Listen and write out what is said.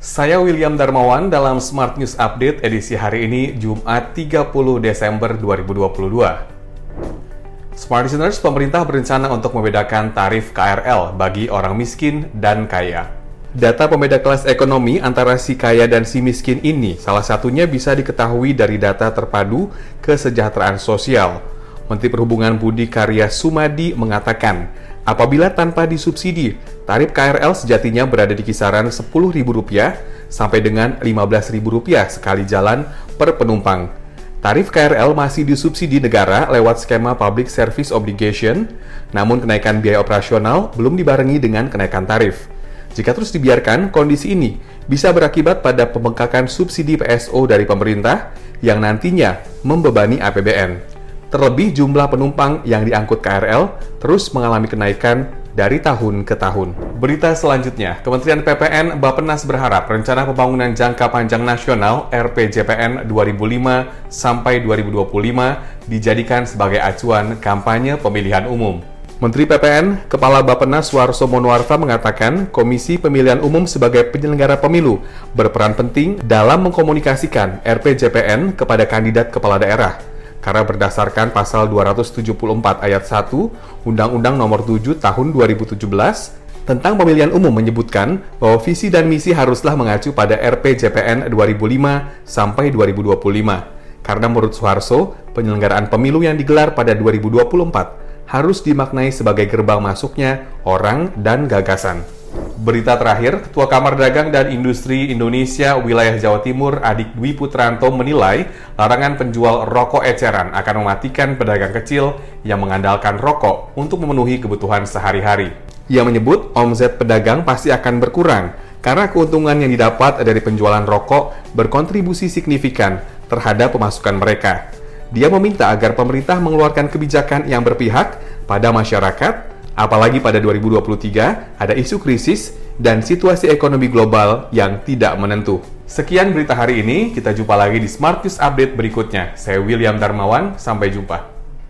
Saya William Darmawan dalam Smart News Update edisi hari ini Jumat 30 Desember 2022. Smart Listeners, pemerintah berencana untuk membedakan tarif KRL bagi orang miskin dan kaya. Data pembeda kelas ekonomi antara si kaya dan si miskin ini salah satunya bisa diketahui dari data terpadu kesejahteraan sosial. Menteri Perhubungan Budi Karya Sumadi mengatakan, apabila tanpa disubsidi, tarif KRL sejatinya berada di kisaran Rp10.000 sampai dengan Rp15.000 sekali jalan per penumpang. Tarif KRL masih disubsidi negara lewat skema Public Service Obligation, namun kenaikan biaya operasional belum dibarengi dengan kenaikan tarif. Jika terus dibiarkan, kondisi ini bisa berakibat pada pembengkakan subsidi PSO dari pemerintah yang nantinya membebani APBN. Terlebih jumlah penumpang yang diangkut KRL terus mengalami kenaikan dari tahun ke tahun. Berita selanjutnya, Kementerian PPN Bappenas berharap rencana pembangunan jangka panjang nasional RPJPN 2005 sampai 2025 dijadikan sebagai acuan kampanye pemilihan umum. Menteri PPN, Kepala Bappenas Suarso Monoarfa mengatakan Komisi Pemilihan Umum sebagai penyelenggara pemilu berperan penting dalam mengkomunikasikan RPJPN kepada kandidat kepala daerah karena berdasarkan pasal 274 ayat 1 Undang-Undang Nomor 7 Tahun 2017 tentang pemilihan umum menyebutkan bahwa visi dan misi haruslah mengacu pada RPJPN 2005 sampai 2025. Karena menurut Soeharto, penyelenggaraan pemilu yang digelar pada 2024 harus dimaknai sebagai gerbang masuknya orang dan gagasan. Berita terakhir, Ketua Kamar Dagang dan Industri Indonesia Wilayah Jawa Timur Adik Dwi Putranto menilai larangan penjual rokok eceran akan mematikan pedagang kecil yang mengandalkan rokok untuk memenuhi kebutuhan sehari-hari. Ia menyebut omset pedagang pasti akan berkurang karena keuntungan yang didapat dari penjualan rokok berkontribusi signifikan terhadap pemasukan mereka. Dia meminta agar pemerintah mengeluarkan kebijakan yang berpihak pada masyarakat Apalagi pada 2023 ada isu krisis dan situasi ekonomi global yang tidak menentu. Sekian berita hari ini, kita jumpa lagi di Smart News Update berikutnya. Saya William Darmawan, sampai jumpa.